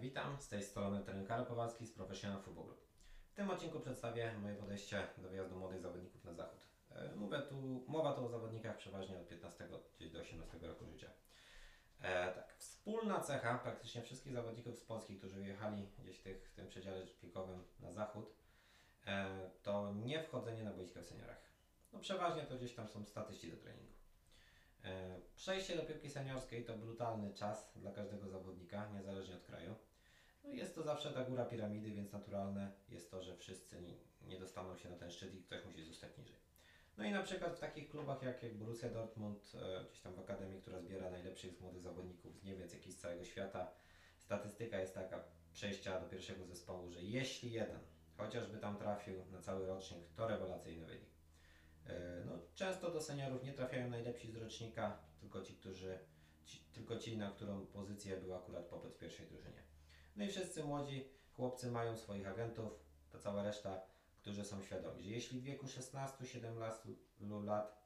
Witam, z tej strony trener Karol Kowalski z Professional Football Group. W tym odcinku przedstawię moje podejście do wyjazdu młodych zawodników na zachód. E, Mówię tu, mowa tu o zawodnikach przeważnie od 15 gdzieś do 18 roku życia. E, tak, wspólna cecha praktycznie wszystkich zawodników z Polski, którzy wyjechali gdzieś tych, w tym przedziale wiekowym na zachód, e, to nie wchodzenie na boiska w seniorach. No przeważnie to gdzieś tam są statyści do treningu. E, Przejście do piłki seniorskiej to brutalny czas dla każdego zawodnika, niezależnie od kraju. No jest to zawsze ta góra piramidy, więc naturalne jest to, że wszyscy nie, dostaną się na ten szczyt i ktoś musi zostać niżej. No i na przykład w takich klubach jak, jak Borussia Dortmund, e, gdzieś tam w akademii, która zbiera najlepszych z młodych zawodników z Niemiec, jak i z całego świata, statystyka jest taka przejścia do pierwszego zespołu, że jeśli jeden chociażby tam trafił na cały rocznik, to rewelacyjny wynik. E, No, często do seniorów nie trafiają najlepsi z rocznika, tylko ci, którzy, ci, tylko ci, na którą pozycję był akurat popyt w pierwszej drużynie. No i wszyscy młodzi chłopcy mają swoich agentów, ta cała reszta, którzy są świadomi, że jeśli w wieku 16-17 lat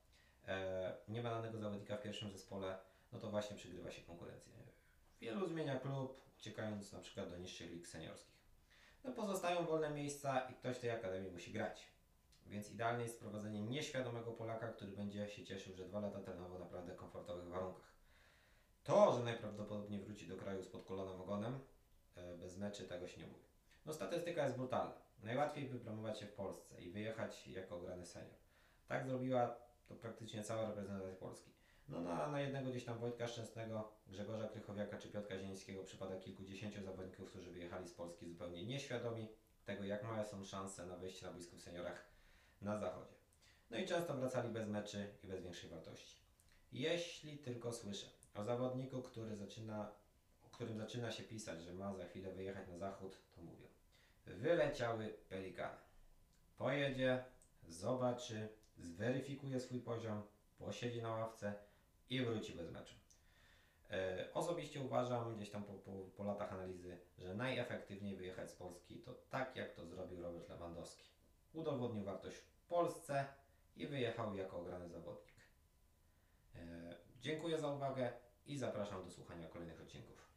e, nie ma danego zawodnika w pierwszym zespole, no to właśnie przygrywa się konkurencję. Wielu zmienia klub, uciekając na przykład do niższych lig seniorskich. No pozostają wolne miejsca i ktoś tej akademii musi grać. Więc idealne jest sprowadzenie nieświadomego Polaka, który będzie się cieszył, że dwa lata trenował naprawdę komfortowych warunkach. To, że najprawdopodobniej wróci do kraju z podkolonym ogonem, meczy, tego się nie mówi. No statystyka jest brutalna. Najłatwiej wypromować się w Polsce i wyjechać jako grany senior. Tak zrobiła to praktycznie cała reprezentacja Polski. No na, na jednego gdzieś tam Wojtka Szczęsnego, Grzegorza Krychowiaka czy Piotra Zielińskiego przypada kilkudziesięciu zawodników, którzy wyjechali z Polski zupełnie nieświadomi tego, jak małe są szanse na wejście na boisku w seniorach na zachodzie. No i często wracali bez meczy i bez większej wartości. Jeśli tylko słyszę o zawodniku, który zaczyna, którym zaczyna się pisać, że ma za chwilę wyjechać na zachód, to mówię. Wyleciały pelikany. Pojedzie, zobaczy, zweryfikuje swój poziom, posiedzi na ławce i wróci bez meczu. E, Osobiście uważam, gdzieś tam po, po, po latach analizy, że najefektywniej wyjechać z Polski to tak, jak to zrobił Robert Lewandowski. Udowodnił wartość w Polsce i wyjechał jako ograny zawodnik. E, Dziękuję za uwagę i zapraszam do słuchania kolejnych odcinków.